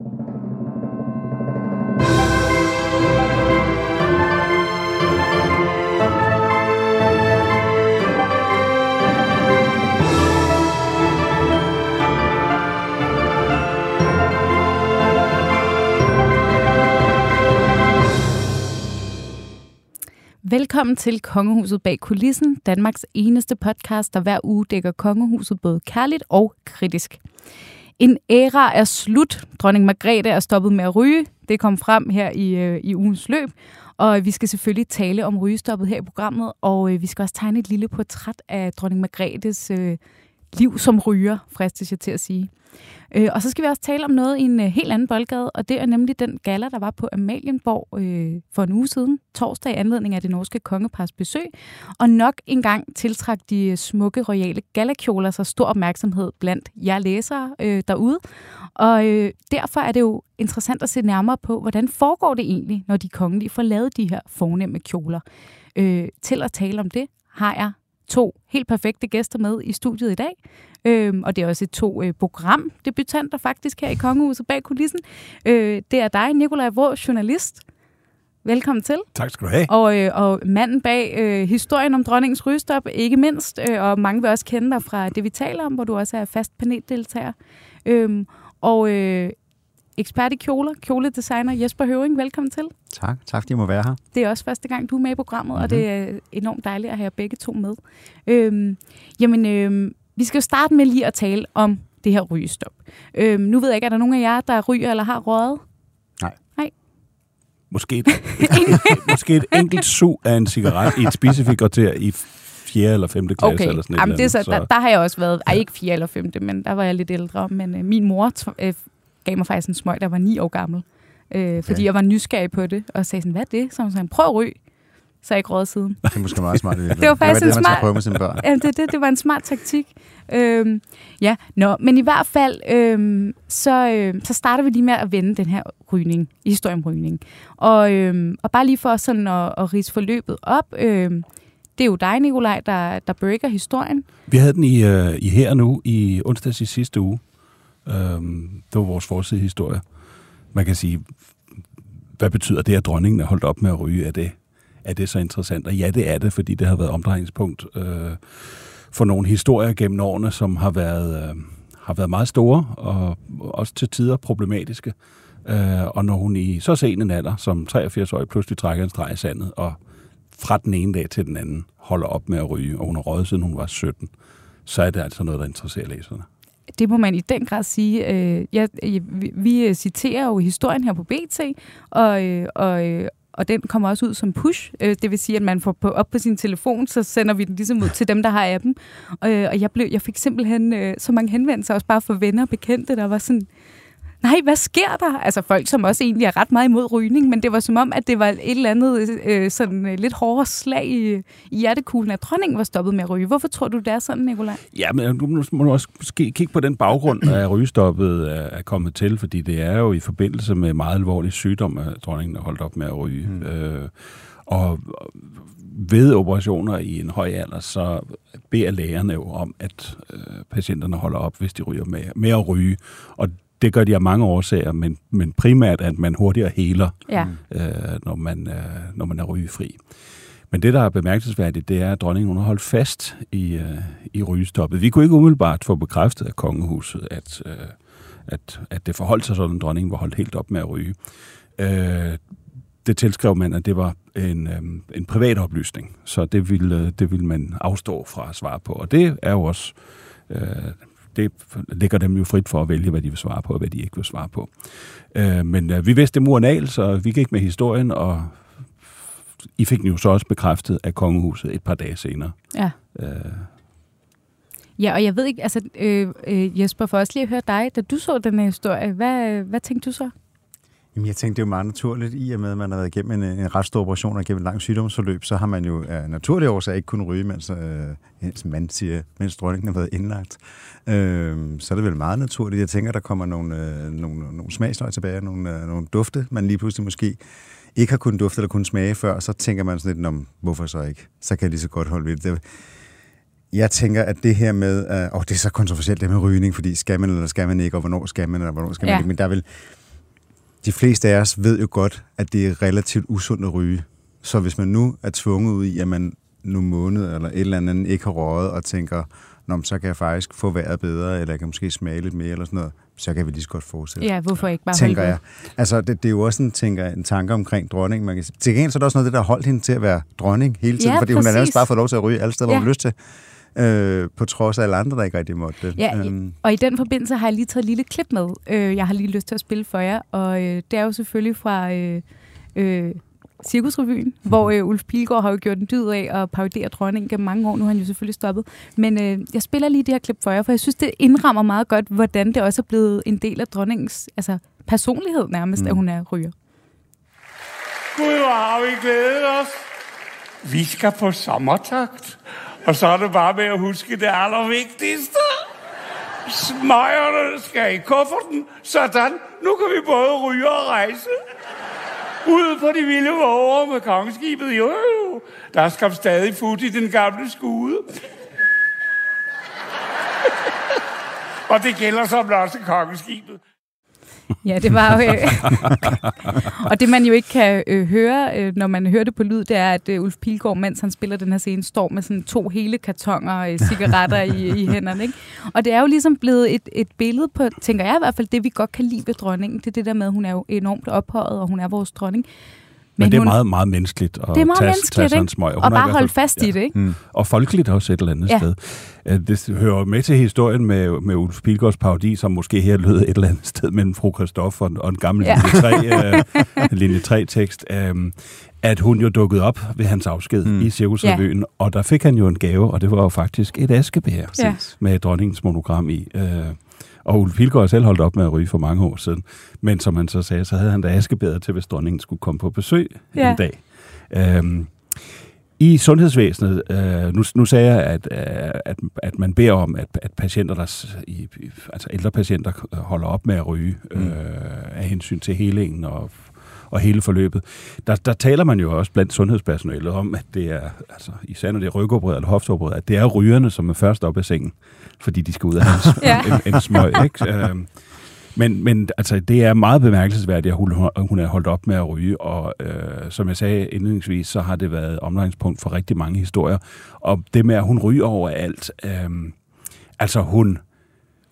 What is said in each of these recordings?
Velkommen til Kongehuset bag kulissen, Danmarks eneste podcast, der hver uge dækker kongehuset både kærligt og kritisk. En æra er slut. Dronning Margrethe er stoppet med at ryge. Det kom frem her i, øh, i ugens løb. Og vi skal selvfølgelig tale om rygestoppet her i programmet, og øh, vi skal også tegne et lille portræt af dronning Margrethes øh, liv som ryger, fristes jeg til at sige. Øh, og så skal vi også tale om noget i en øh, helt anden boldgade, og det er nemlig den gala, der var på Amalienborg øh, for en uge siden, torsdag i anledning af det norske kongepars besøg. Og nok engang tiltrak de øh, smukke, royale galakjoler sig stor opmærksomhed blandt jer læsere øh, derude. Og øh, derfor er det jo interessant at se nærmere på, hvordan foregår det egentlig, når de kongelige får lavet de her fornemme kjoler. Øh, til at tale om det har jeg to helt perfekte gæster med i studiet i dag. Øhm, og det er også et to øh, programdebutanter faktisk her i Kongehuset bag kulissen. Øh, det er dig, Nikolaj Vrå, journalist. Velkommen til. Tak skal du have. Og, øh, og manden bag øh, historien om dronningens rygestop, ikke mindst. Øh, og mange vil også kende dig fra det, vi taler om, hvor du også er fast paneldeltager. Øhm, og øh, ekspert i kjoler, kjoledesigner Jesper Høving. Velkommen til. Tak, tak fordi jeg må være her. Det er også første gang, du er med i programmet, mm-hmm. og det er enormt dejligt at have jer begge to med. Øhm, jamen, øhm, vi skal jo starte med lige at tale om det her rygestop. Øhm, nu ved jeg ikke, er der nogen af jer, der ryger eller har røget? Nej. Nej. Måske et, måske et enkelt su af en cigaret i et specifikt kvarter i 4. eller 5. klasse. Okay, eller sådan Jamen, det er så, så. Der, der har jeg også været, ej ikke 4. eller 5. men der var jeg lidt ældre. Men øh, min mor øh, gav mig faktisk en smøg, der var 9 år gammel. Øh, fordi jeg var nysgerrig på det, og sagde sådan, hvad er det? Så hun sagde, prøv at ryge. Så jeg ikke råd siden. Det er måske meget smart. det var faktisk det, en smart... prøve med sine børn. Ja, det, det, det var en smart taktik. Øhm, ja, nå, men i hvert fald, øhm, så, øhm, så starter vi lige med at vende den her rygning, historien om rygning. Og, øhm, og bare lige for sådan at, at rise forløbet op, øhm, det er jo dig, Nikolaj, der, der breaker historien. Vi havde den i, uh, i her nu, i onsdags i sidste uge. Øhm, det var vores forsidehistorie. Man kan sige, hvad betyder det, at dronningen er holdt op med at ryge? Er det, er det så interessant? Og ja, det er det, fordi det har været omdrejningspunkt øh, for nogle historier gennem årene, som har været, øh, har været meget store og også til tider problematiske. Øh, og når hun i så sen en alder, som 83-årig, pludselig trækker en streg i sandet, og fra den ene dag til den anden holder op med at ryge, og hun har røget siden hun var 17, så er det altså noget, der interesserer læserne det må man i den grad sige. Øh, jeg, vi, vi øh, citerer jo historien her på BT, og, øh, og, øh, og den kommer også ud som push. Øh, det vil sige, at man får på, op på sin telefon, så sender vi den ligesom ud til dem, der har appen. Og, øh, og jeg, blev, jeg fik simpelthen øh, så mange henvendelser, også bare fra venner og bekendte, der var sådan, nej, hvad sker der? Altså folk, som også egentlig er ret meget imod rygning, men det var som om, at det var et eller andet øh, sådan øh, lidt hårdere slag i, i hjertekuglen, at dronningen var stoppet med at ryge. Hvorfor tror du, det er sådan, Nicolaj? Ja, men nu må du også måske kigge på den baggrund, at rygestoppet er, er kommet til, fordi det er jo i forbindelse med meget alvorlig sygdom, at dronningen er holdt op med at ryge. Mm. Øh, og ved operationer i en høj alder, så beder lægerne jo om, at øh, patienterne holder op, hvis de ryger med, med at ryge. Og det gør de af mange årsager, men, men primært, at man hurtigere heler, ja. øh, når, man, øh, når man er rygefri. Men det, der er bemærkelsesværdigt, det er, at dronningen hun har holdt fast i, øh, i rygestoppet. Vi kunne ikke umiddelbart få bekræftet af kongehuset, at, øh, at, at det forholdt sig sådan, at dronningen var holdt helt op med at ryge. Øh, det tilskrev man, at det var en, øh, en privat oplysning, så det ville, det ville man afstå fra at svare på. Og det er jo også øh, det ligger dem jo frit for at vælge, hvad de vil svare på, og hvad de ikke vil svare på. Øh, men øh, vi vidste murenal, så vi gik med historien, og I fik den jo så også bekræftet af kongehuset et par dage senere. Ja. Øh. Ja, og jeg ved ikke, altså øh, øh, Jesper, for også lige at høre dig, da du så den her historie, hvad, hvad tænkte du så? Jamen, jeg tænkte, det er jo meget naturligt, i og med, at man har været igennem en, en ret stor operation og gennem en lang sygdomsforløb, så har man jo af naturlige årsager ikke kunnet ryge, mens, øh, man siger, mens dronningen har været indlagt. Øh, så er det vel meget naturligt. Jeg tænker, der kommer nogle, øh, nogle, nogle smagsløg tilbage, nogle, øh, nogle dufte, man lige pludselig måske ikke har kunnet dufte eller kunnet smage før, så tænker man sådan lidt, om hvorfor så ikke? Så kan jeg lige så godt holde ved det. Jeg tænker, at det her med, øh, åh, det er så kontroversielt det med rygning, fordi skal man eller skal man ikke, og hvornår skal man, eller hvornår skal man ja. ikke, men der er vel, de fleste af os ved jo godt, at det er relativt usundt at ryge. Så hvis man nu er tvunget ud i, at man nu måned eller et eller andet ikke har røget, og tænker, Nå, så kan jeg faktisk få vejret bedre, eller jeg kan måske smage lidt mere, eller sådan noget, så kan vi lige så godt fortsætte. Ja, hvorfor ikke bare tænker jeg. Altså, det, det, er jo også en, tænker, en tanke omkring dronning. Man kan, til gengæld så er der også noget det, der har holdt hende til at være dronning hele tiden, ja, fordi præcis. hun har nærmest bare fået lov til at ryge alle steder, ja. hvor hun har lyst til. Øh, på trods af alle andre, der ikke rigtig måtte det. Ja, øhm. og i den forbindelse har jeg lige taget et lille klip med. Øh, jeg har lige lyst til at spille for jer, og øh, det er jo selvfølgelig fra øh, øh, Cirkusrevyen, mm. hvor øh, Ulf Pilgaard har jo gjort en dyd af at parodere dronningen gennem mange år. Nu har han jo selvfølgelig stoppet. Men øh, jeg spiller lige det her klip for jer, for jeg synes, det indrammer meget godt, hvordan det også er blevet en del af dronningens altså, personlighed nærmest, mm. at hun er ryger. Gud, hvor har vi glædet os. Vi skal på sommertagt. Og så er det bare med at huske det allervigtigste. Smøgerne skal i kufferten. Sådan. Nu kan vi både ryge og rejse. Ude på de vilde våger med kongeskibet. Jo, jo. Der skal stadig fut i den gamle skude. og det gælder som også kongeskibet. Ja, det var jo... Øh, og det man jo ikke kan øh, høre, øh, når man hører det på lyd, det er, at øh, Ulf Pilgaard, mens han spiller den her scene, står med sådan to hele kartonger øh, cigaretter i, i hænderne. Ikke? Og det er jo ligesom blevet et, et billede på, tænker jeg i hvert fald, det vi godt kan lide ved dronningen. Det er det der med, at hun er jo enormt ophøjet, og hun er vores dronning. Men, Men det er hun, meget, meget menneskeligt at det er meget tage, menneskeligt, tage smøg. Og, og bare holde fast ja. i det, ikke? Mm. Og folkeligt også et eller andet ja. sted. Det hører med til historien med, med Ulf Pilgaards parodi, som måske her lød et eller andet sted mellem fru Christoffer og, og en gammel ja. linje 3, uh, linje 3 tekst, um, at hun jo dukkede op ved hans afsked mm. i Cirkusrevyen, ja. og der fik han jo en gave, og det var jo faktisk et askebær ja. med dronningens monogram i. Uh, og Ulf Pilgaard selv holdt op med at ryge for mange år siden. Men som han så sagde, så havde han da askebæder til, hvis dronningen skulle komme på besøg ja. en dag. Øhm, i sundhedsvæsenet, øh, nu, nu sagde jeg, at, øh, at, at man beder om, at, at patienter, der, i, altså ældre patienter, holder op med at ryge mm. øh, af hensyn til helingen og, og hele forløbet. Der, der taler man jo også blandt sundhedspersonalet om, at det er, altså især når det er rygoprød eller hofteoprød, at det er rygerne, som er først op af sengen, fordi de skal ud af hans ja. en, en smøg. Ikke? Øh, men, men altså, det er meget bemærkelsesværdigt, at hun, hun er holdt op med at ryge, og øh, som jeg sagde indledningsvis, så har det været omdrejningspunkt for rigtig mange historier. Og det med, at hun ryger over alt, øh, altså hun,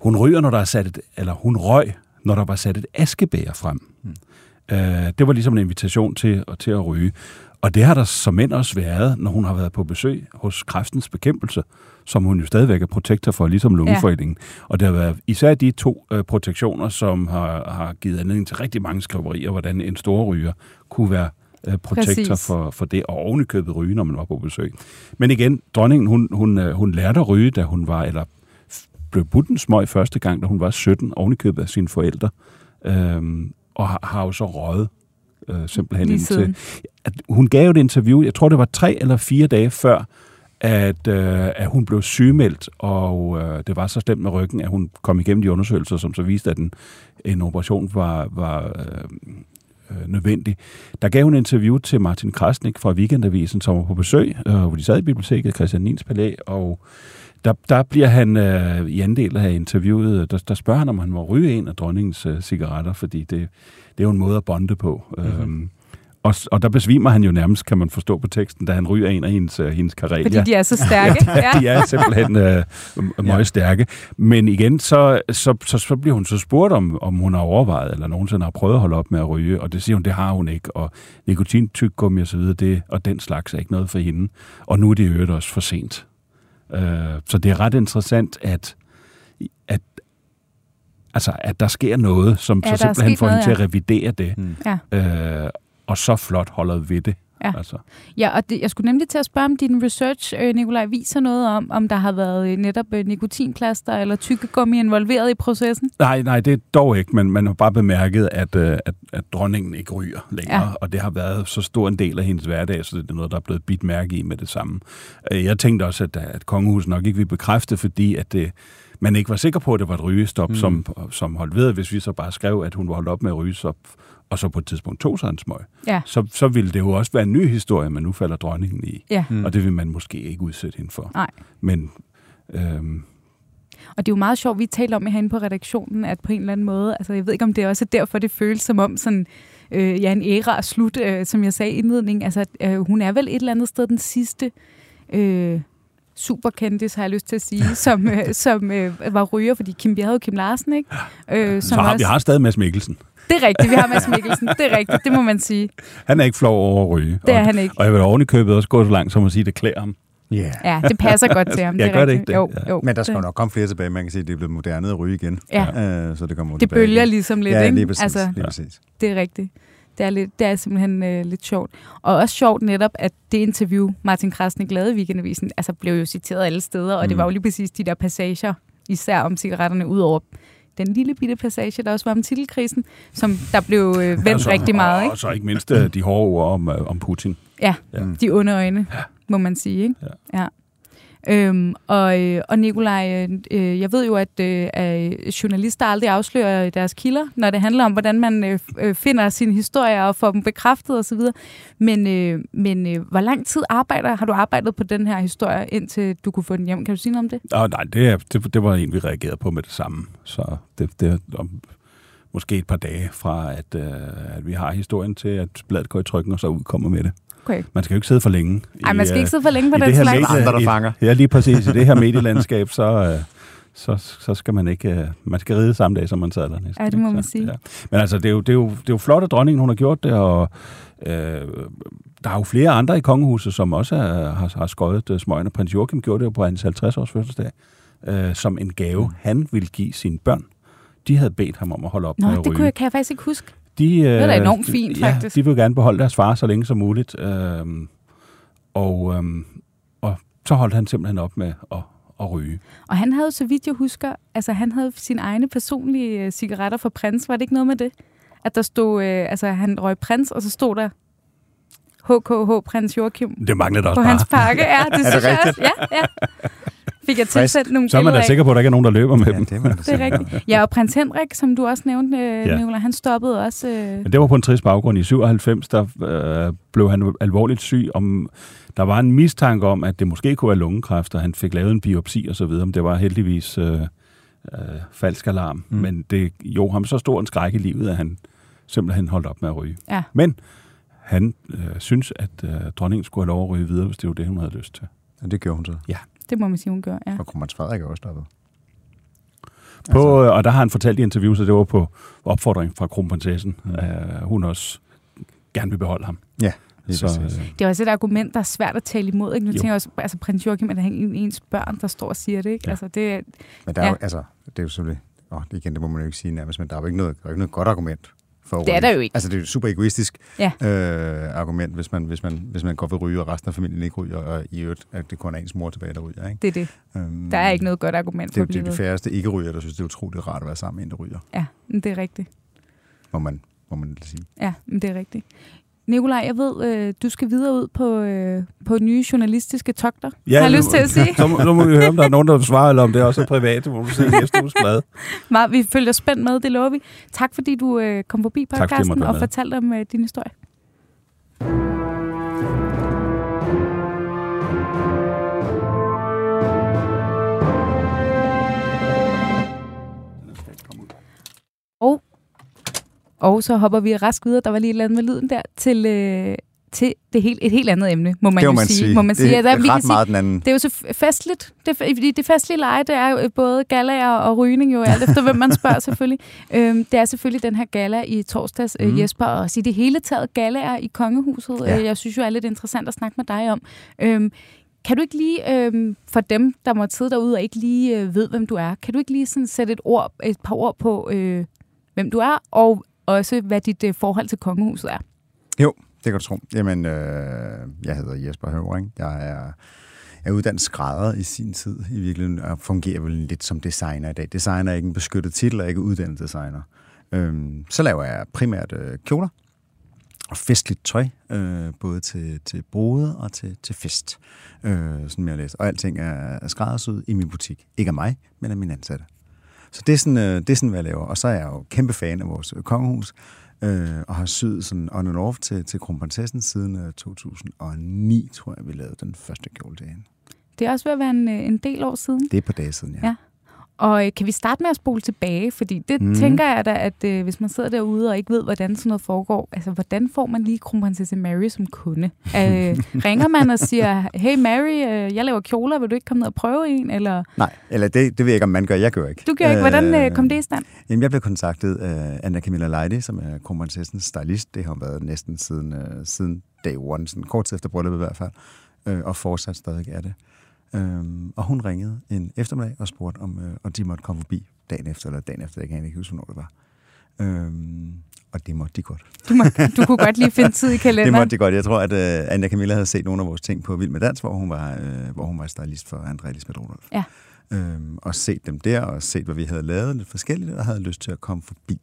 hun ryger, når der er sat et, eller hun røg, når der var sat et askebær frem. Hmm. Øh, det var ligesom en invitation til, til at ryge. Og det har der som mænd også været, når hun har været på besøg hos kræftens bekæmpelse, som hun jo stadigvæk er protektor for, ligesom Lungeforeningen. Ja. Og det har været især de to øh, protektioner, som har, har givet anledning til rigtig mange skriverier, hvordan en stor ryger kunne være øh, protektor for, for det, og ovenikøbet ryge, når man var på besøg. Men igen, dronningen, hun, hun, øh, hun lærte at ryge, da hun var, eller blev budt en smøg første gang, da hun var 17, ovenikøbet af sine forældre, øhm, og har, har jo så røget øh, simpelthen indtil... At hun gav et interview, jeg tror det var tre eller fire dage før, at, øh, at hun blev sygemeldt, og øh, det var så stemt med ryggen, at hun kom igennem de undersøgelser, som så viste, at en, en operation var, var øh, øh, nødvendig. Der gav hun en interview til Martin Krasnik fra Weekendavisen, som var på besøg, øh, hvor de sad i biblioteket, Christian Nins Palæ, og der, der bliver han øh, i anden del af interviewet, der, der spørger han, om han må ryge en af dronningens øh, cigaretter, fordi det, det er jo en måde at bonde på. Mm-hmm. Øhm, og, og der besvimer han jo nærmest, kan man forstå på teksten, da han ryger en af hendes, uh, hendes karelia. Fordi de er så stærke. ja, de er simpelthen uh, meget ja. stærke. Men igen, så, så, så, så bliver hun så spurgt, om, om hun har overvejet, eller nogensinde har prøvet at holde op med at ryge, og det siger hun, det har hun ikke. Og nikotintyggummi og så videre, det, og den slags er ikke noget for hende. Og nu er det i øvrigt også for sent. Uh, så det er ret interessant, at, at altså, at der sker noget, som ja, så simpelthen får hende ja. til at revidere det. Mm. Ja. Øh, og så flot holder ved det. Ja, altså. ja og det, jeg skulle nemlig til at spørge, om din research, øh, Nikolaj, viser noget om, om der har været øh, netop øh, nikotinplaster eller tykkegummi involveret i processen? Nej, nej, det er dog ikke, men man har bare bemærket, at, øh, at, at dronningen ikke ryger længere, ja. og det har været så stor en del af hendes hverdag, så det er noget, der er blevet bidt mærke i med det samme. Øh, jeg tænkte også, at, at kongehuset nok ikke vil bekræfte, fordi at det man ikke var sikker på, at det var et rygestop, mm. som, som holdt ved, hvis vi så bare skrev, at hun var holdt op med at ryge, så, og så på et tidspunkt tog sig en smøg, ja. så, så ville det jo også være en ny historie, man nu falder dronningen i. Ja. Mm. Og det vil man måske ikke udsætte hende for. Nej. Men øhm, Og det er jo meget sjovt, vi talte om herinde på redaktionen, at på en eller anden måde, altså jeg ved ikke, om det er også derfor, det føles som om sådan, øh, ja, en æra er slut, øh, som jeg sagde i indledningen. Altså, øh, hun er vel et eller andet sted den sidste øh, superkendis, har jeg lyst til at sige, som, øh, som øh, var ryger, fordi Kim, vi havde jo Kim Larsen, ikke? Øh, Så har, også, vi har stadig Mads Mikkelsen. Det er rigtigt, vi har Mads Mikkelsen. Det er rigtigt, det må man sige. Han er ikke flov over at ryge. Det er og, han ikke. Og jeg vil oven i købet også gå så langt som at sige, at det klæder ham. Yeah. Ja, det passer godt til ham. Ja, det er gør det ikke det? Jo, Ja. jo. Men der skal jo det, nok komme flere tilbage. Man kan sige, at det er blevet moderne at ryge igen. Ja. Øh, så det kommer det tilbage bølger igen. ligesom lidt, ja, ikke? lige præcis. Altså, lige præcis. det er rigtigt. Det er, lidt, det er simpelthen øh, lidt sjovt. Og også sjovt netop, at det interview, Martin Krasnik lavede i Weekendavisen, altså blev jo citeret alle steder, og mm. det var jo lige præcis de der passager, især om cigaretterne, ud over den lille bitte passage, der også var om titelkrisen, som der blev øh, vendt Altså, rigtig meget. Og, Ikke? og så ikke mindst øh, de hårde ord om, øh, om Putin. Ja, Ja. de onde øjne, må man sige. Ikke? Ja. ja. Øhm, og, øh, og Nikolaj, øh, øh jeg ved jo, at øh, journalister aldrig afslører deres kilder, når det handler om, hvordan man øh, øh finder sine historier og får dem bekræftet osv. Men, øh, men øh, hvor lang tid arbejder, har du arbejdet på den her historie, indtil du kunne få den hjem? Kan du sige noget om det? Oh, nej, det, det, det var en, vi reagerede på med det samme. Så det, det om, måske et par dage fra, at, øh, at vi har historien til, at bladet går i trykken, og så udkommer med det. Okay. Man skal jo ikke sidde for længe. Ej, man skal øh, ikke sidde for længe på i den det her slags. medie- Andre, der i- fanger. Ja, lige præcis. I det her medielandskab, så, øh, så, så skal man ikke... Øh, man skal ride samme dag, som man sad der næsten. Ja, det må ikke? man sige. Ja. Men altså, det er, jo, det, er jo, det er jo flot, at dronningen hun har gjort det, og øh, der er jo flere andre i kongehuset, som også er, har, har skøjet uh, smøgene. Prins Joachim gjorde det jo på hans 50-års fødselsdag, øh, som en gave, mm. han ville give sine børn. De havde bedt ham om at holde op Nå, med at det ryge. kunne jeg, kan jeg faktisk ikke huske. De, øh, er da enormt fint, ja, faktisk. de vil gerne beholde deres far så længe som muligt. Øh, og, øh, og så holdt han simpelthen op med at, at ryge. Og han havde, så vidt jeg husker, altså han havde sine egne personlige øh, cigaretter for prins. Var det ikke noget med det? At der stod, øh, altså han røg prins, og så stod der HKH prins Joachim Det manglede der på også hans bare. pakke. Ja, det synes jeg også. Ja, ja. Fik jeg tilsendt nogle Så er man da sikker på, at der ikke er nogen, der løber med Ja, dem. det, er Det er rigtigt. Ja, og prins Henrik, som du også nævnte, øh, Ja. Nicolai, han stoppede også. Øh, Men det var på en trist baggrund. I 97, der øh, blev han alvorligt syg. Om, der var en mistanke om, at det måske kunne være lungekræft, og han fik lavet en biopsi og så videre, men det var heldigvis øh, øh, falsk alarm. Mm. Men det jo ham så stor en skræk i livet, at han simpelthen holdt op med at ryge. Ja. Men han øh, synes, at øh, dronningen skulle have lov at ryge videre, hvis det var det, hun havde lyst til. Ja, det gjorde hun så. Det må man sige, hun gør. Ja. Og kronprins Frederik er også stoppet. På, altså, og der har han fortalt i interviews, at det var på opfordring fra kronprinsessen, mm. at hun også gerne vil beholde ham. Ja, lige Så, øh, Det er også et argument, der er svært at tale imod. Ikke? Nu Jo. tænker jeg også, altså prins Joachim, at det er en- ens børn, der står og siger det. Ikke? Ja. Altså, det, Men der er Ja. jo, altså, det er jo selvfølgelig, åh, det igen, det må man jo ikke sige nærmest, men der er jo ikke noget, der er ikke noget godt argument for at Det er der jo ikke. Altså, det er jo et super egoistisk Ja. øh, argument, hvis man, hvis, man, hvis man går ved ryge, og resten af familien ikke ryger, og i øvrigt, at det kun er ens mor tilbage, der ryger. Ikke? det er det. Øhm, Der er ikke noget godt argument Det for jo det er de færreste ikke-ryger, der synes, det er utroligt rart at være sammen med en, der ryger, Ja, det er rigtigt. må man, må man sige. Ja, men det er rigtigt. Nikolaj, jeg ved, øh, du skal videre ud på, øh, på nye journalistiske togter. Ja, har jeg lyst til at sige. Så må, så må vi høre, om der er nogen, der vil svare, eller om det er også er privat. Det må vi se i næste uges blad. Meget, vi følger spændt med, det lover vi. Tak fordi du øh, kom forbi podcasten være og fortalte om øh, din historie. Og så hopper vi rask videre, der var lige et eller andet med lyden der, til, øh, til det helt, et helt andet emne, må man det må man sige. sige. Må man sige. det Altså, er ret sige, meget den anden. det er jo så festligt. Det, det festlige leje, det er jo både galaer og rygning, jo alt efter hvem man spørger selvfølgelig. Øhm, det er selvfølgelig den her gala i torsdags, mm. Jesper, og sige det hele taget galaer i kongehuset. Ja. Ja. Jeg synes jo er lidt interessant at snakke med dig om. Øhm, kan du ikke lige, øhm, for dem, der må sidde derude og ikke lige øh, ved, hvem du er, kan du ikke lige sådan sætte et, ord, et par ord på, øh, hvem du er, og også hvad dit øh, forhold til kongehuset er? Jo, det kan du tro. Jamen, øh, jeg hedder Jesper Høvring. Jeg er, er uddannet skrædder i sin tid i virkeligheden, og fungerer vel lidt som designer i dag. Designer er ikke en beskyttet titel, og ikke uddannet designer. Øhm, så laver jeg primært øh, kjoler og festligt tøj, øh, både til, til brode og til, til fest, øh, sådan jeg læst. Og alting er, er skræddersyet i min butik. Ikke af mig, men af mine ansatte. Så det er, sådan, øh, det er sådan, hvad jeg laver. Og så er jeg jo kæmpe fan af vores øh, kongehus, øh, og har syet sådan on and off til, til kronprinsessen siden øh, 2009, tror jeg, vi lavede den første kjole til hende. Det er også ved at være en, øh, en del år siden. Det er på dage siden, ja. Ja. Og øh, kan vi starte med at spole tilbage? Fordi det mm. tænker jeg da, at øh, hvis man sidder derude og ikke ved, hvordan sådan noget foregår, altså hvordan får man lige kronprinsesse Mary som kunde? Øh, ringer man og siger, hey Mary, øh, jeg laver kjoler, vil du ikke komme ned og prøve en? Eller? Nej, eller det, det ved jeg ikke, om man gør. Jeg gør ikke. Du gør ikke. Hvordan øh, kom det i stand? Jamen, jeg blev kontaktet af Anna Camilla Leide, som er kronprinsessens stylist. Det har hun været næsten siden, øh, siden day one, sådan kort tid efter brylluppet i hvert fald, øh, og fortsat stadig er det. Øhm, og hun ringede en eftermiddag og spurgte, om, øh, om de måtte komme forbi dagen efter, eller dagen efter, jeg kan ikke huske, hvornår det var. Øhm, og det måtte de godt. Du, må, du kunne godt lige finde tid i kalenderen. det måtte de godt. Jeg tror, at øh, Anja Camilla havde set nogle af vores ting på Vild med Dans, hvor hun var, øh, hvor hun var stylist for André Lisbeth Rudolf. Ja. Øhm, og set dem der, og set, hvad vi havde lavet lidt forskelligt, og havde lyst til at komme forbi.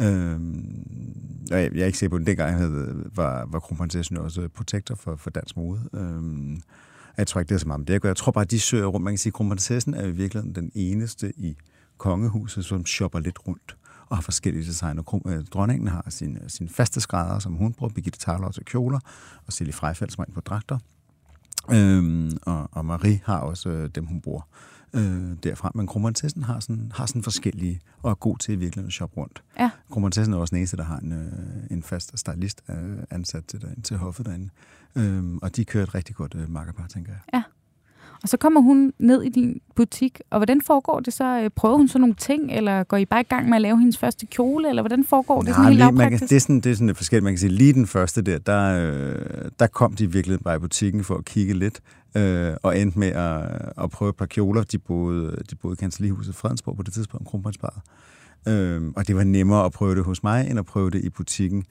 Øhm, og jeg, jeg er ikke sikker på, at dengang havde, var, var kronprinsessen også protektor for, for dansk mode. Øhm, jeg tror ikke, det er så meget med det. Jeg tror bare, at de søger rundt. Man kan sige, at kronprinsessen er i virkeligheden den eneste i kongehuset, som shopper lidt rundt og har forskellige designer. Øh, dronningen har sin, sin faste skrædder, som hun bruger, Birgitte Thaler til kjoler, og Silje Freifeldt, som er på dragter. Øhm, og, og Marie har også øh, dem, hun bruger øh, derfra. Men kronprinsessen har sådan, har sådan forskellige, og er god til i virkeligheden at shoppe rundt. Ja. Kronprinsessen er også den eneste, der har en, øh, en fast stylist øh, ansat til, derinde, til hoffet derinde. Øhm, og de kører et rigtig godt øh, makkerpar, tænker jeg. Ja. Og så kommer hun ned i din butik, og hvordan foregår det så? Prøver hun så nogle ting, eller går I bare i gang med at lave hendes første kjole, eller hvordan foregår det Nej, sådan helt man kan, det, er sådan, det er sådan lidt forskelligt. Man kan sige, lige den første der, der, øh, der kom de virkelig bare i butikken for at kigge lidt, øh, og endte med at, at prøve et par kjoler. De boede, de boede i kanslihuset Fredensborg på det tidspunkt, kronprinsparet. Øh, og det var nemmere at prøve det hos mig, end at prøve det i butikken.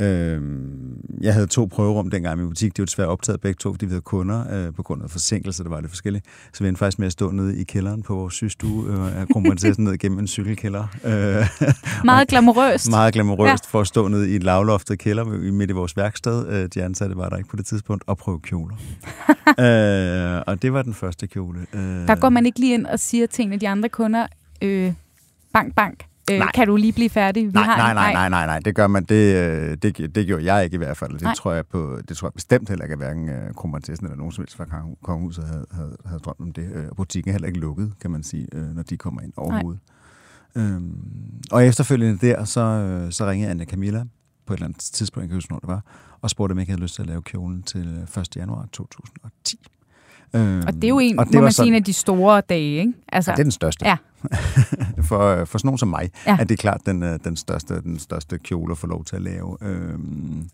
Øh, jeg havde to prøverum dengang i min butik. Det var desværre optaget begge to, fordi vi havde kunder øh, på grund af forsinkelser, der var det forskellige. Så vi endte faktisk med at stå nede i kælderen på vores systue øh, af kronprinsessen ned gennem en cykelkælder. Øh, meget glamourøst. Meget glamourøst ja. for at stå nede i et lavloftet kælder midt i vores værksted. Øh, de ansatte var der ikke på det tidspunkt, og prøve kjoler. øh, og det var den første kjole. Øh, der går man ikke lige ind og siger til en af de andre kunder, øh, bank, bank, Øh, nej. Kan du lige blive færdig? Vi nej, har nej, nej, nej, nej, nej, det gør man. Det, øh, det, det gjorde jeg ikke i hvert fald. Det tror jeg, på, det tror jeg bestemt heller ikke, at hverken uh, kronprinsessen eller nogen som helst fra kongehuset havde, havde, havde drømt om det. Uh, butikken er heller ikke lukket, kan man sige, når de kommer ind overhovedet. Øhm, og efterfølgende der, så, så ringede Anna Camilla på et eller andet tidspunkt, jeg kan huske, når det var, og spurgte, om jeg ikke havde lyst til at lave kjolen til 1. januar 2010. Øhm, og det er jo en, må man sige, en af de store dage, ikke? Altså, ja, det er den største. Ja. for, for sådan nogen som mig, ja. er det klart den, øh, den, største, den største kjole at få lov til at lave. Øhm,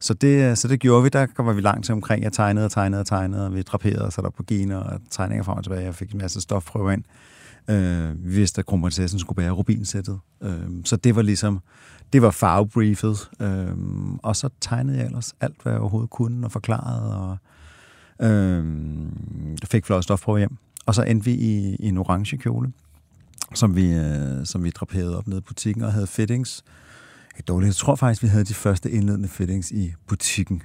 så det, så det gjorde vi. Der kommer vi langt til omkring. Jeg tegnede og tegnede og tegnede, og vi draperede og satte op på gener og tegninger frem og tilbage. Jeg fik en masse stofprøver ind. Øh, vi vidste, at kronprinsessen skulle bære rubinsættet. Øh, så det var ligesom, det var farvebriefet. Øh, og så tegnede jeg ellers alt, hvad jeg overhovedet kunne og forklarede. Og, øh, fik flot stofprøver hjem. Og så endte vi i, i en orange kjole som vi, øh, som vi draperede op nede i butikken og havde fittings. Jeg, dårligt. jeg tror faktisk, vi havde de første indledende fittings i butikken,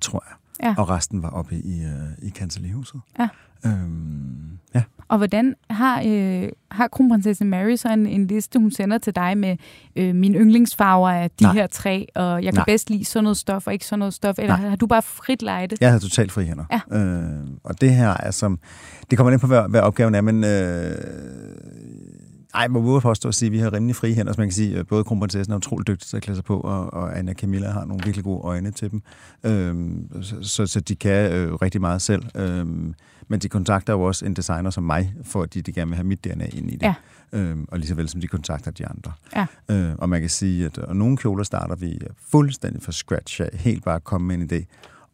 tror jeg. Ja. Og resten var oppe i, øh, i kancellihuset. Ja. Øhm, ja. Og hvordan har, øh, har kronprinsesse Mary så en, en liste, hun sender til dig med øh, min yndlingsfarver af de Nej. her tre, og jeg kan Nej. bedst lide sådan noget stof og ikke sådan noget stof, eller Nej. har du bare frit lejde? Jeg har totalt fri hænder. Ja. Øh, og det her er som, det kommer ind på, hvad, hvad opgaven er, men øh, ej, må våge påstå at sige, at vi har rimelig frie hænder, som man kan sige. Både kronprinsessen er utrolig dygtig til at klæde sig på, og, og Anna Camilla har nogle virkelig gode øjne til dem. Øhm, så, så de kan øh, rigtig meget selv. Øhm, men de kontakter jo også en designer som mig, for at de, de gerne vil have mit DNA ind i det. Ja. Øhm, og lige så vel som de kontakter de andre. Ja. Øh, og man kan sige, at og nogle kjoler starter vi fuldstændig fra scratch af, helt bare at komme med en idé.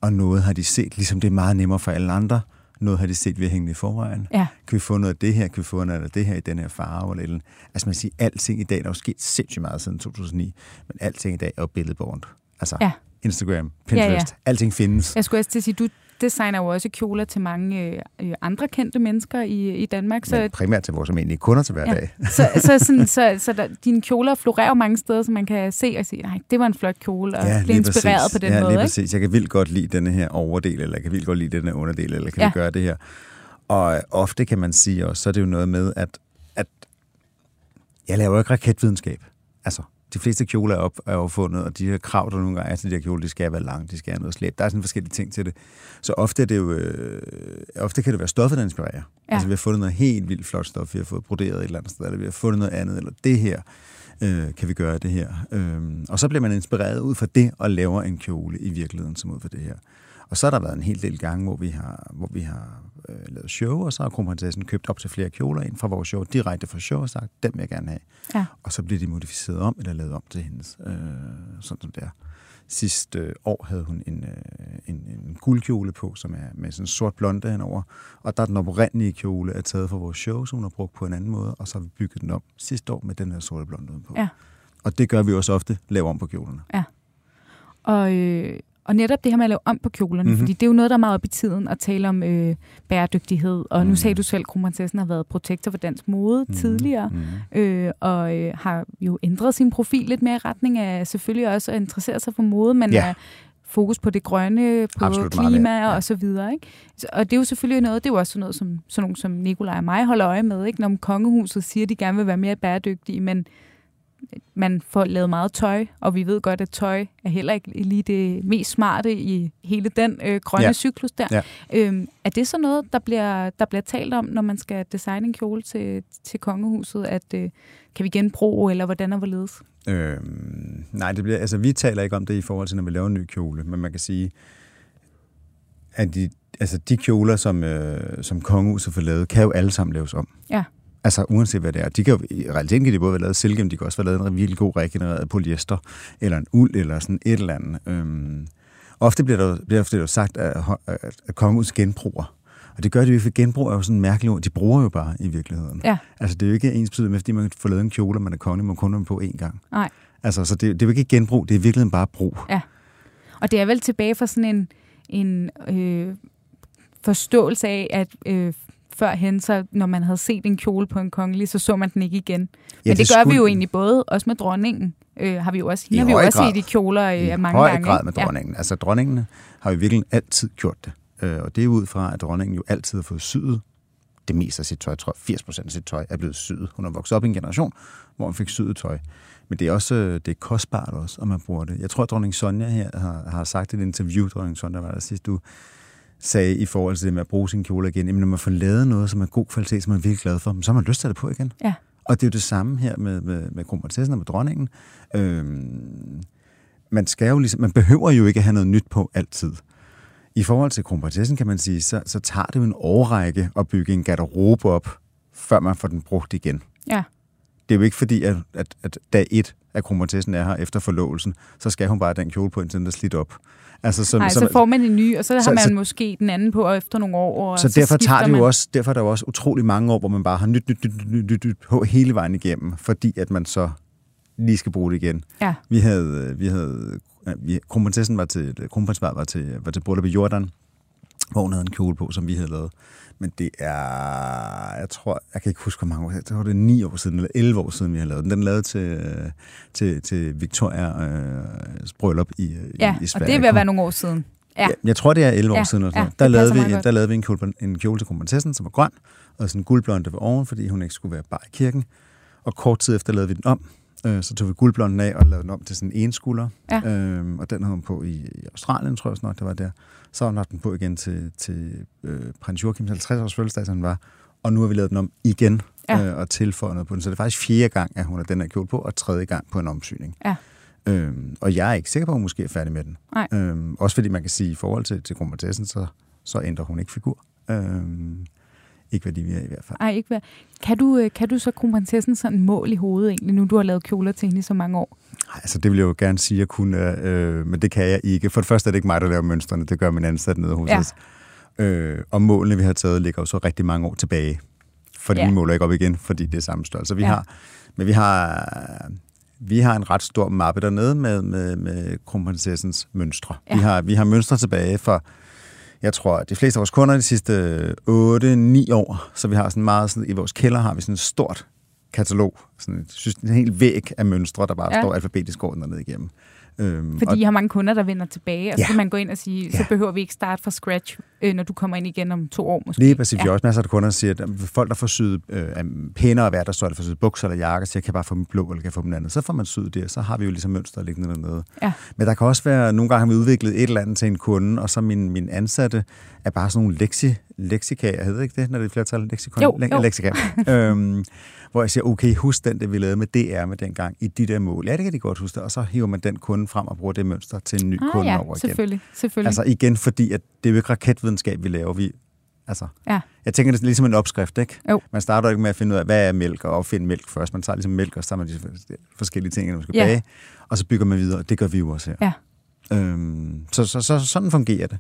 Og noget har de set, ligesom det er meget nemmere for alle andre, noget har de set ved hængende i forvejen. Ja. Kan vi få noget af det her? Kan vi få noget af det her i den her farve? Eller, eller. Altså man siger, alting i dag, der er jo sket sindssygt meget siden 2009, men alting i dag er jo billedbånd. Altså ja. Instagram, Pinterest, ja, ja. alting findes. Jeg skulle også til at sige, du designer jo også kjoler til mange øh, øh, andre kendte mennesker i, i Danmark. Så, ja, primært til vores almindelige kunder til hver ja. så så, sådan, så, så der, dine kjoler florerer mange steder, så man kan se og sige, nej, det var en flot kjole, og ja, blive inspireret præcis. på den ja, måde. lige præcis. Jeg kan vildt godt lide denne her overdel, eller jeg kan vildt godt lide den her underdel, eller kan ja. vi gøre det her? Og ofte kan man sige også, så er det jo noget med, at, at jeg laver ikke raketvidenskab. Altså, de fleste kjoler er, op, er opfundet, og de her krav, der nogle gange er til de her kjoler, de skal være lange, de skal have noget slæb. Der er sådan forskellige ting til det. Så ofte, er det jo, øh, ofte kan det være stoffet, der inspirerer. Ja. Altså, vi har fundet noget helt vildt flot stof, vi har fået broderet et eller andet sted, eller vi har fundet noget andet, eller det her øh, kan vi gøre det her. Øh, og så bliver man inspireret ud fra det, og laver en kjole i virkeligheden, som ud fra det her. Og så har der været en hel del gange, hvor vi har, hvor vi har øh, lavet show, og så har kronprinsessen købt op til flere kjoler ind fra vores show, direkte fra show, og sagt, dem vil jeg gerne have. Ja. Og så bliver de modificeret om, eller lavet om til hendes, øh, sådan som det er. Sidste øh, år havde hun en, øh, en, en guldkjole på, som er med sådan en sort blonde henover. Og der er den oprindelige kjole er taget fra vores show, som hun har brugt på en anden måde, og så har vi bygget den om sidste år med den her sorte blonde på. Ja. Og det gør vi også ofte, laver om på kjolerne. Og, øh, og netop det her med at lave om på kjolerne, Mhm. mm-hmm. fordi det er jo noget, der er meget op i tiden at tale om øh, bæredygtighed. Og mm. nu Mhm. sagde du selv, at kronprinsessen har været protektor for dansk mode mm. tidligere, Mm. øh, og øh, har jo ændret sin profil lidt mere i retning af selvfølgelig også at interessere sig for mode, men Ja. ja. få på det grønne, på Absolut klima ja. og så videre. Ikke? Og det er jo selvfølgelig noget, det er jo også sådan noget, som, sådan nogle som Nikolaj og mig holder øje med, ikke? når kongehuset siger, at de gerne vil være mere bæredygtige, men man får lavet meget tøj, og vi ved godt, at tøj er heller ikke lige det mest smarte i hele den øh, grønne Ja. cyklus der. Ja. Øhm, er det så noget, der bliver, der bliver talt om, når man skal designe en kjole til, til kongehuset, at øh, kan vi genbruge, eller hvordan og hvorledes? Øhm, nej, det bliver, altså, vi taler ikke om det i forhold til, når vi laver en ny kjole, men man kan sige, at de, altså, de kjoler, som, øh, som kongehuset får lavet, kan jo alle sammen laves om. Ja. Altså uanset hvad det er. De kan jo, I realiteten kan de både være lavet af silke, men de kan også være lavet af en virkelig god regenereret polyester, eller en uld, eller sådan et eller andet. Øhm, ofte bliver der, bliver der jo sagt, at, at, kongehuset genbruger. Og det gør de jo ikke, for genbrug er jo sådan en mærkelig ord. De bruger jo bare i virkeligheden. Ja. Altså det er jo ikke ens betydning med, fordi man får lavet en kjole, og man er kongelig, man kun på én gang. Nej. Altså, så det, det er jo ikke genbrug, det er i virkeligheden bare brug. Og det er vel tilbage fra sådan en, en øh, forståelse af, at øh, førhen, så når man havde set en kjole på en kongelig, så så man den ikke igen. Ja, Men det, det gør skulle- vi jo egentlig både, også med dronningen. Øh, har vi jo også, I hende har vi jo også grad. set i kjoler øh, i mange høj gange. grad ikke? med dronningen. Ja. Altså, dronningen har jo virkelig altid gjort det. Øh, og det er ud fra, at dronningen jo altid har fået syet det meste af sit tøj. Jeg tror, 80 procent af sit tøj er blevet syet. Hun har vokset op i en generation, hvor hun fik syet tøj. Men det er også øh, det er kostbart også, om man bruger det. Jeg tror, at dronning Sonja her har, har sagt i et interview, dronning Sonja var der sidste uge, sagde i forhold til det med at bruge sin kjole igen, jamen når man får lavet noget, som er god kvalitet, som man er virkelig glad for, så har man lyst til at det på igen. Ja. Og det er jo det samme her med, med, med kronprinsessen og med dronningen. Øhm, man, skal jo ligesom, man behøver jo ikke at have noget nyt på altid. I forhold til kronprinsessen, kan man sige, så, så tager det jo en årrække at bygge en garderobe op, før man får den brugt igen. Ja. Det er jo ikke fordi, at, at, at dag et, at kronprinsessen er her efter forlovelsen, så skal hun bare have den kjole på, indtil den er slidt op. Altså, så, Nej, så får man en ny, og så, så- har man så- måske den anden på efter nogle år. Og så, derfor skifter tager det man. jo også, derfor er der jo også utrolig mange år, hvor man bare har nyt, nyt, nyt, nyt, nyt, nyt på hele vejen igennem, fordi at man så lige skal bruge det igen. Ja. Vi havde, vi havde vi, kronprinsessen var til, kronprinsparet var til, var til bryllup i Jordan, hvor hun havde en kjole på, som vi havde lavet. Men det er, jeg tror, jeg kan ikke huske, hvor mange år, det var det 9 år siden, eller 11 år siden, vi har lavet den. Den er lavet til, til, til Victoria øh, bryllup i, øh, Ja, i, i og Sverige. det er ved at være nogle år siden. Ja. Ja. Jeg tror, det er 11 år Ja, siden. Eller ja, sådan. det der, lavede vi, godt. der lavede vi en kjole, en kjole til kronprinsessen, som var grøn, og sådan en guldblonde ved oven, fordi hun ikke skulle være bar i kirken. Og kort tid efter lavede vi den om. Øh, så tog vi guldblonden af og lavede den om til sådan en skulder. Ja. Øhm, og den havde hun på i, i Australien, tror jeg snart, det var der. Så har hun lagt den på igen til, til øh, prins Joachims 50-års fødselsdag, som den var. Og nu har vi lavet den om igen Ja. øh, og tilføjet noget på den. Så det er faktisk fjerde gang, at hun har den her kjole på, og tredje gang på en omsyning. Ja. Øhm, og jeg er ikke sikker på, at hun måske er færdig med den. Nej. Øhm, også fordi man kan sige, at i forhold til, til kronprinsessen, så, så ændrer hun ikke figur. Øhm, ikke hvad de vil i hvert fald. Ej, ikke hvad. Kan du, øh, kan du så kronprinsessen sådan mål i hovedet egentlig, nu du har lavet kjoler til hende i så mange år? Ej, Altså, det vil jeg jo gerne sige, at jeg kunne, øh, men det kan jeg ikke. For det første er det ikke mig, der laver mønstrene, det gør min ansat nede hos Ja. os. Øh, og målene, vi har taget, ligger jo så rigtig mange år tilbage. Fordi Ja. vi måler ikke op igen, fordi det er samme størrelse. Vi Ja. har, men vi har, vi har en ret stor mappe dernede med, med, med kronprinsessens mønstre. Ja. Vi, har, vi har mønstre tilbage for, jeg tror, de fleste af vores kunder de sidste 8-9 år, så vi har sådan meget, sådan, i vores kælder har vi sådan et stort katalog, sådan et, synes, en helt væg af mønstre, der bare Ja. står alfabetisk ordnet ned igennem. Øhm, Fordi I har mange kunder, der vender tilbage, og så Ja. kan man gå ind og sige, så Ja. behøver vi ikke starte fra scratch øh, når du kommer ind igen om to år måske. Lige præcis. Ja. Vi har også masser af kunder, der siger, at folk, der får syet øh, er pænere værd, der står, der får syet bukser eller jakker, siger, kan jeg bare få dem blå, eller kan jeg få dem andet. Så får man syet det, og så har vi jo ligesom mønster liggende dernede. Ja. Men der kan også være, nogle gange har vi udviklet et eller andet til en kunde, og så min, min ansatte er bare sådan nogle leksi, leksika, hedder det ikke det, når det er flertal? Leksikon? Jo, Le- jo. Leksika. øhm, hvor jeg siger, okay, husk den, det vi lavede med DR med dengang, i de der mål. Ja, det kan de godt huske. Og så hiver man den kunde frem og bruger det mønster til en ny Ah, kunde ja, over igen. selvfølgelig. selvfølgelig. Altså igen, fordi at det er jo ikke raketvidenskab, vi laver. Vi, altså, Ja. Jeg tænker, det er ligesom en opskrift, ikke? Jo. Man starter ikke med at finde ud af, hvad er mælk, og opfinde mælk først. Man tager ligesom mælk, og så tager man de forskellige ting, man skal Ja. bage, og så bygger man videre. Det gør vi jo også her. Ja. Øhm, så, så, så, sådan fungerer det.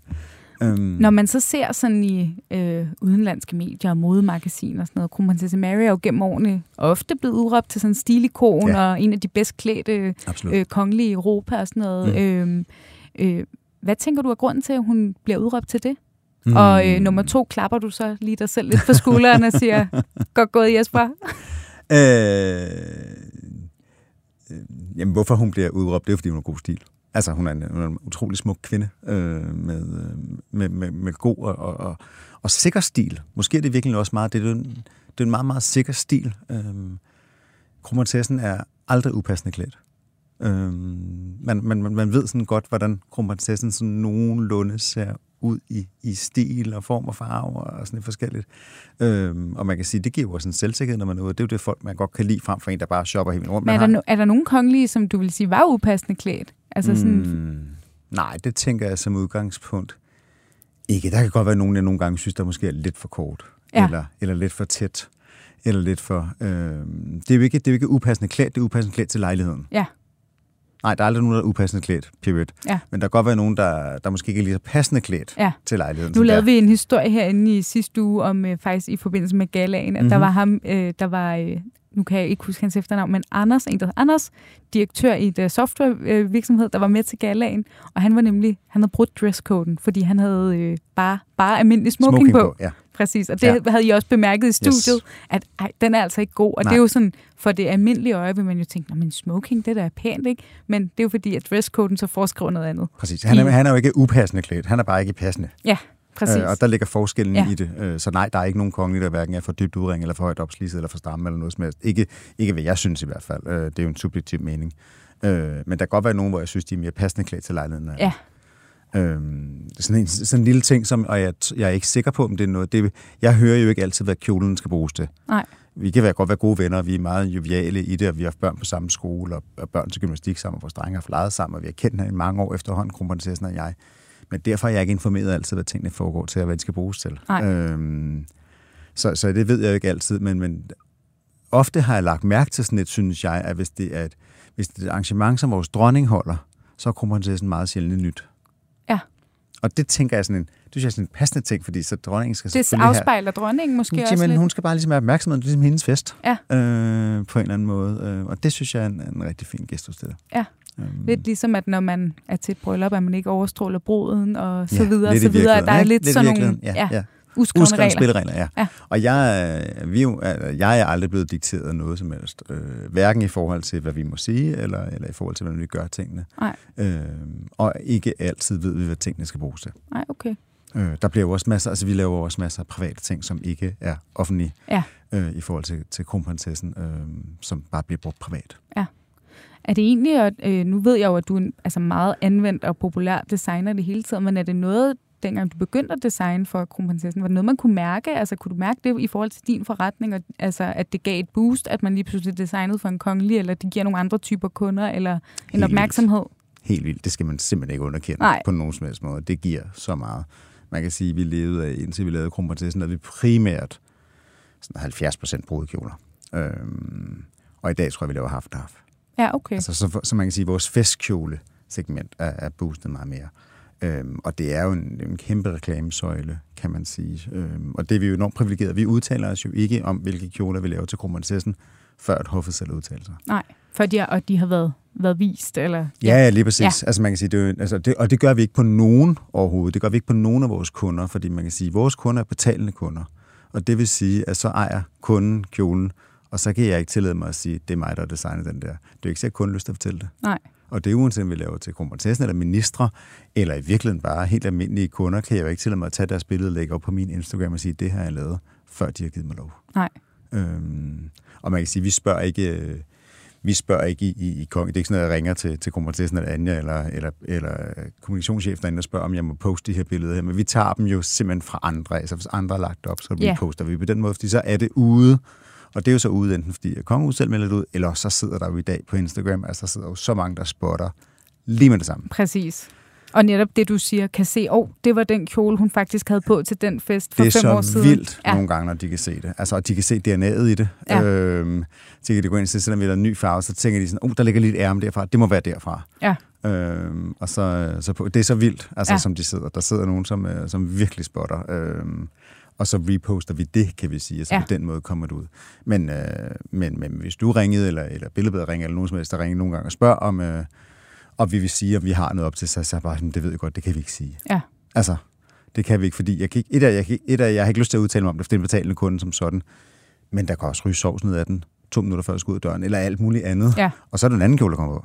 Øhm, Når man så ser sådan i øh, udenlandske medier og modemagasiner og sådan noget, kronprinsesse Mary er jo gennem årene ofte blevet udråbt til sådan en stilikon Ja. og en af de bedst klædte Absolut. øh, kongelige i Europa og sådan noget. Mm. Øh, øh, hvad tænker du er grunden til, at hun bliver udråbt til det? Mm. Og øh, nummer to, klapper du så lige dig selv lidt på skulderen og siger, godt gået Jesper? Øh, øh, jamen, hvorfor hun bliver udråbt, det er, fordi hun har god stil. Altså, hun er en, hun er en utrolig smuk kvinde øh, med, øh, med, med, med god og, og, og, og sikker stil. Måske er det virkelig også meget, det er, en, det er en meget, meget sikker stil. Øh, kronprinsessen er aldrig upassende klædt. Øh, man, man, man- ved sådan godt, hvordan kronprinsessen sådan nogenlunde ser ud i, i stil og form og farve og sådan lidt forskelligt. Øhm, og man kan sige, det giver jo også en selvsikkerhed, når man er ude. Det er jo det folk, man godt kan lide frem for en, der bare shopper helt rundt. Men er der, no, er der nogen kongelige, som du vil sige var upassende klædt? Altså sådan. Mm, nej, det tænker jeg som udgangspunkt ikke. Der kan godt være nogen, jeg nogle gange synes, der måske er lidt for kort. Ja. Eller, eller lidt for tæt. Eller lidt for... Øh, det, er jo ikke, det er jo ikke upassende klædt, det er upassende klædt til lejligheden. Ja. Nej, der er aldrig nogen, der er upassende klædt, period. Ja. Men der kan godt være nogen, der, der måske ikke er lige så passende klædt Ja. til lejligheden. Nu lavede der. vi en historie herinde i sidste uge om øh, faktisk i forbindelse med galaen, at mm-hmm. der Mhm. var ham, øh, der var, øh, nu kan jeg ikke huske hans efternavn, men Anders, en der Anders, direktør i et øh, softwarevirksomhed, virksomhed, der var med til galaen, og han var nemlig, han havde brudt dresscoden, fordi han havde øh, bare, bare almindelig smoking, smoking på. på. Ja. Præcis, og det Ja. havde I også bemærket i studiet, Yes. at ej, den er altså ikke god. Og Nej. det er jo sådan, for det almindelige øje vil man jo tænke, men smoking, det der er pænt, ikke? Men det er jo fordi, at dresscoden så foreskriver noget andet. Præcis. Han er, han er jo ikke upassende klædt, han er bare ikke passende. Ja, præcis. Øh, og der ligger forskellen Ja. i det. Øh, så nej, der er ikke nogen kongelige, der hverken er for dybt udring, eller for højt opslidset, eller for stramme, eller noget som helst. Ikke, ikke hvad jeg synes i hvert fald. Øh, det er jo en subjektiv mening. Øh, men der kan godt være nogen, hvor jeg synes, de er mere passende klædt til lejligheden. Ja. Øhm, sådan, en, sådan en lille ting, som, og jeg, jeg er ikke sikker på, om det er noget. Det, jeg hører jo ikke altid, hvad kjolen skal bruges til. Nej. Vi kan være, godt være gode venner, vi er meget joviale i det, og vi har haft børn på samme skole, og, og børn til gymnastik sammen, og vores drenge har leget sammen, og vi har kendt hinanden i mange år efterhånden, kronprinsessen og jeg. Men derfor er jeg ikke informeret altid, hvad tingene foregår til, og hvad de skal bruges til. Nej. Øhm, så, så det ved jeg jo ikke altid, men, men ofte har jeg lagt mærke til sådan et, synes jeg, at hvis det er et, hvis det er et arrangement, som vores dronning holder, så er kronprinsessen meget sjældent nyt. Ja. Og det tænker jeg sådan en, det synes jeg er sådan en passende ting, fordi så dronningen skal Det selvfølgelig have... afspejler dronningen måske også Jamen, lidt. hun skal bare ligesom have opmærksomhed, det er ligesom hendes fest. Ja. Øh, på en eller anden måde. Øh, og det synes jeg er en, en rigtig fin gestus til det. Ja. Øhm, Lidt ligesom, at når man er til et bryllup, at man ikke overstråler bruden og så ja, videre, lidt så videre. Der er lidt, ikke? sådan nogle ja, ja, ja. uskrevne Uskrevne regler. spilleregler, ja. Ja. Og jeg, øh, vi, jo- altså, jeg er aldrig blevet dikteret noget som helst. Øh, hverken i forhold til, hvad vi må sige, eller, eller i forhold til, hvordan vi gør tingene. Nej. Øh, og ikke altid ved vi, hvad tingene skal bruges til. Nej, okay. Øh, der bliver jo også masser, altså vi laver også masser af private ting, som ikke er offentlige Ja. øh, i forhold til, til kronprinsessen, øh, som bare bliver brugt privat. Er det egentlig, at, øh, nu ved jeg jo, at du er en altså meget anvendt og populær designer det hele tiden, men er det noget, dengang du begyndte at designe for kronprinsessen, var det noget, man kunne mærke? Altså, kunne du mærke det i forhold til din forretning, og, altså, at det gav et boost, at man lige pludselig designede for en kongelig, eller det giver nogle andre typer kunder, eller en Helt opmærksomhed? Helt vildt. Det skal man simpelthen ikke underkende Nej. på nogen som helst måde. Det giver så meget. Man kan sige, at vi levede af, indtil vi lavede kronprinsessen, at vi primært sådan 70 procent brudekjoler. Øhm, og i dag tror jeg, vi laver half half. Ja, okay. Altså, så, så man kan sige, at vores festkjole-segment er, er boostet meget mere. Øhm, og det er jo en, en kæmpe reklamesøjle, kan man sige. Øhm, og det er vi jo enormt privilegeret. Vi udtaler os jo ikke om, hvilke kjoler vi laver til kronprinsessen, før et hoffet selv udtaler sig. Nej, for de, og de har været, været vist, eller? Ja, ja lige præcis. Ja. Altså man kan sige, det jo, altså det, og det gør vi ikke på nogen overhovedet. Det gør vi ikke på nogen af vores kunder, fordi man kan sige, at vores kunder er betalende kunder. Og det vil sige, at så ejer kunden kjolen, og så kan jeg ikke tillade mig at sige, det er mig, der har designet den der. Det er jo ikke så, kunden har lyst til at fortælle det. Nej. Og det er uanset om vi laver til kronprinsessen eller ministre, eller i virkeligheden bare helt almindelige kunder, kan jeg jo ikke tillade mig at tage deres billede og lægge op på min Instagram og sige, det har jeg lavet, før de har givet mig lov. Nej. Øhm, og man kan sige, vi spørger ikke, øh, vi spørger ikke i, i, i kong. Det er ikke sådan, at jeg ringer til, til kronprinsessen eller Anja eller, eller, eller kommunikationschef derinde og spørger, om jeg må poste de her billeder her. Men vi tager dem jo simpelthen fra andre. Altså hvis andre har lagt op, så vi Ja. poster vi på den måde, fordi så er det ude. Og det er jo så ude, enten fordi kongehuset selv melder det ud, eller så sidder der jo i dag på Instagram, altså der sidder jo så mange, der spotter lige med det samme. Præcis. Og netop det, du siger, kan se, åh, oh, det var den kjole, hun faktisk havde på til den fest for det er fem år så siden. vildt Ja. nogle gange, når de kan se det. Altså, og de kan se DNA'et i det. Ja. Øhm, så kan de gå ind og se, selvom vi har en ny farve, så tænker de sådan, oh, der ligger lidt ærme derfra. Det må være derfra. Ja. Øhm, og så, så på, det er så vildt, altså, Ja. ja. som de sidder. Der sidder nogen, som, øh, som virkelig spotter. Øhm, og så reposter vi det, kan vi sige, og så Ja. ja. på den måde kommer det ud. Men, øh, men, men hvis du ringede, eller, eller billedbladet ringer, eller nogen som helst, der ringer nogle gange og spørger om, øh, og vi vil sige, at vi har noget op til, så, så er bare, sådan, det ved jeg godt, det kan vi ikke sige. Ja. Altså, det kan vi ikke, fordi jeg, kan ikke, et, af, jeg, kan, et af, jeg har ikke lyst til at udtale mig om det, for det er en betalende kunde som sådan. Men der kan også ryge sovs ned af den to minutter før jeg skal ud af døren, eller alt muligt andet. Ja. Og så er der en anden kjole, der kommer på.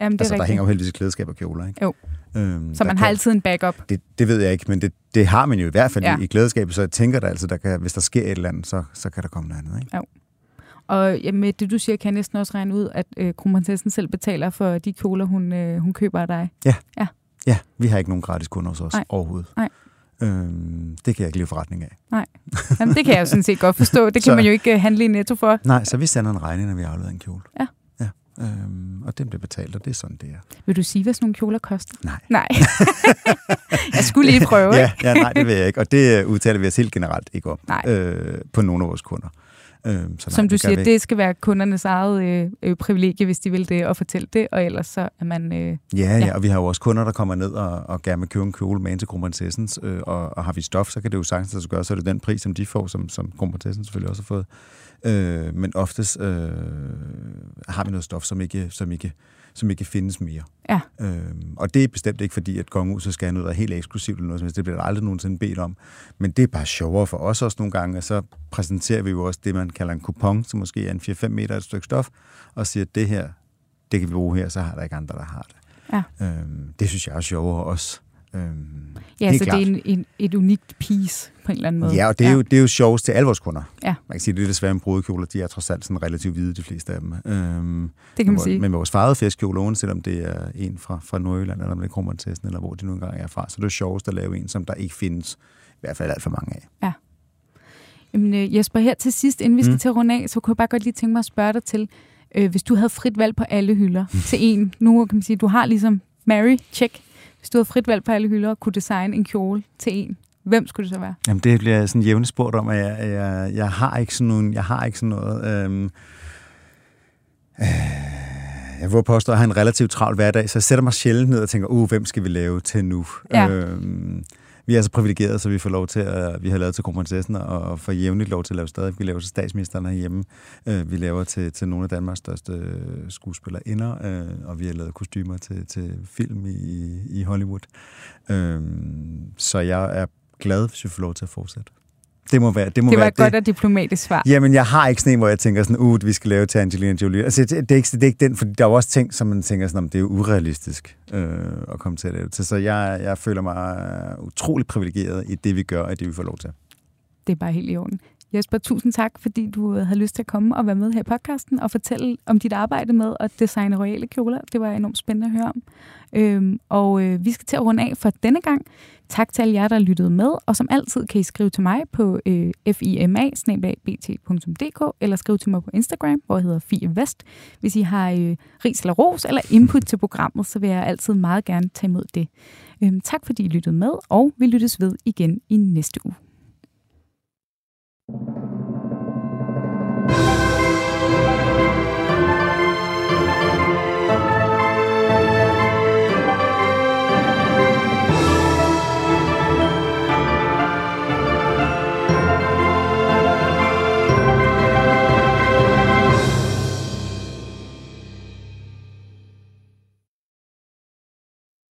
Jamen, det er Altså, der hænger jo heldigvis klædeskab og kjoler, ikke? Jo. Øhm, Så man kan, har altid en backup. det, det ved jeg ikke, men det, det har man jo i hvert fald Ja. ja. i, i klædeskabet, så jeg tænker da altså, der kan, hvis der sker et eller andet, så, så kan der komme noget andet, ikke? Og ja, med det, du siger, kan jeg næsten også regne ud, at øh, kronprinsessen selv betaler for de kjoler, hun, øh, hun køber af dig. Ja, vi har ikke nogen gratis kunder hos os Nej. overhovedet. Nej. Øhm, det kan jeg ikke leve forretning af. Jamen, det kan jeg jo sådan set godt forstå. Det kan Så- man jo ikke øh, handle i netto for. Nej, så vi sender en regning, når vi har afleveret en kjole. Ja. Øhm, og den bliver betalt, og det er sådan, det er. Vil du sige, hvad sådan nogle kjoler koster? Nej. Nej. jeg skulle lige prøve, ja, ja, nej, det vil jeg ikke. Og det øh, udtaler vi os helt generelt ikke om Nej. øh, på nogle af vores kunder. Øhm, så nej, Som du gør siger, det skal være kundernes eget øh, øh, privilegie, hvis de vil det, og fortælle det, og ellers så er man... Øh, Ja, Ja. ja, og vi har jo også kunder, der kommer ned og, og gerne vil købe en kjole med ind til kronprinsessens, øh, og, og har vi stof, så kan det jo sagtens gøre, så er det den pris, som de får, som, som kronprinsessen selvfølgelig også har fået. Øh, men oftest øh, har vi noget stof, som ikke, som ikke, som ikke findes mere. Ja. Øh, og det er bestemt ikke fordi, at kongehuset skal have noget, der er helt eksklusivt eller noget som helst. Det bliver der aldrig nogensinde bedt om. Men det er bare sjovere for os også nogle gange, og så præsenterer vi jo også det, man kalder en kupon, som måske er en 4-5 meter et stykke stof, og siger, at det her, det kan vi bruge her, så har der ikke andre, der har det. Ja. Øhm, det synes jeg er sjovere også. Øhm, ja, så det er en, en, et unikt piece på en eller anden måde. ja, og det er, Jo, det er jo sjovest til alle vores kunder. Ja. Man kan sige, det er desværre en brudekjoler, de er trods alt sådan relativt hvide, de fleste af dem. Øhm, det kan man sige. Men vores farvede festkjoler, uanset om det er en fra, fra Nordjylland, eller om det er kronprinsessen, eller hvor de nu engang er fra, så det er sjovest at lave en, som der ikke findes i hvert fald alt for mange af. Jamen, øh, Jesper, her til sidst, inden vi skal Mm. til at runde af, så kunne jeg bare godt lige tænke mig at spørge dig til, øh, hvis du havde frit valg på alle hylder til en, nu kan man sige, du har ligesom Mary, check, hvis du havde frit valg på alle hylder og kunne designe en kjole til en, hvem skulle det så være? Jamen, det bliver sådan jævnt spurgt om, at jeg, jeg, jeg, har ikke sådan nogen, jeg har ikke sådan noget... Øhm, øh, jeg vil påstå, at jeg har en relativt travl hverdag, så jeg sætter mig sjældent ned og tænker, uh, hvem skal vi lave til nu? Ja. Øhm, vi er så privilegerede, så vi får lov til at, vi har lavet til kronprinsessen, og får jævnligt lov til at lave stadig. Vi laver til statsministeren herhjemme. Øh, vi laver til, til nogle af Danmarks største skuespillere skuespillerinder, øh, og vi har lavet kostymer til, til film i, i Hollywood. Så jeg er glad, hvis vi får lov til at fortsætte. Det må være det. Må Det var være et godt og diplomatisk svar. Jamen, jeg har ikke sådan en, hvor jeg tænker sådan, uh, vi skal lave til Angelina Jolie. Altså, det, det, er ikke, det er ikke den, for der er jo også ting, som man tænker sådan, om det er jo urealistisk øh, at komme til at lave til. Så jeg, jeg føler mig utrolig privilegeret i det, vi gør, og det, vi får lov til. Det er bare helt i orden. Jesper, tusind tak, fordi du øh, havde lyst til at komme og være med her i podcasten og fortælle om dit arbejde med at designe royale kjoler. Det var enormt spændende at høre om. Øhm, og øh, vi skal til at runde af for denne gang. Tak til alle jer, der lyttede med, og som altid kan I skrive til mig på øh, fima eller skrive til mig på Instagram, hvor jeg hedder Fie Vest. Hvis I har øh, ris eller ros eller input til programmet, så vil jeg altid meget gerne tage imod det. Øhm, tak fordi I lyttede med, og vi lyttes ved igen i næste uge. you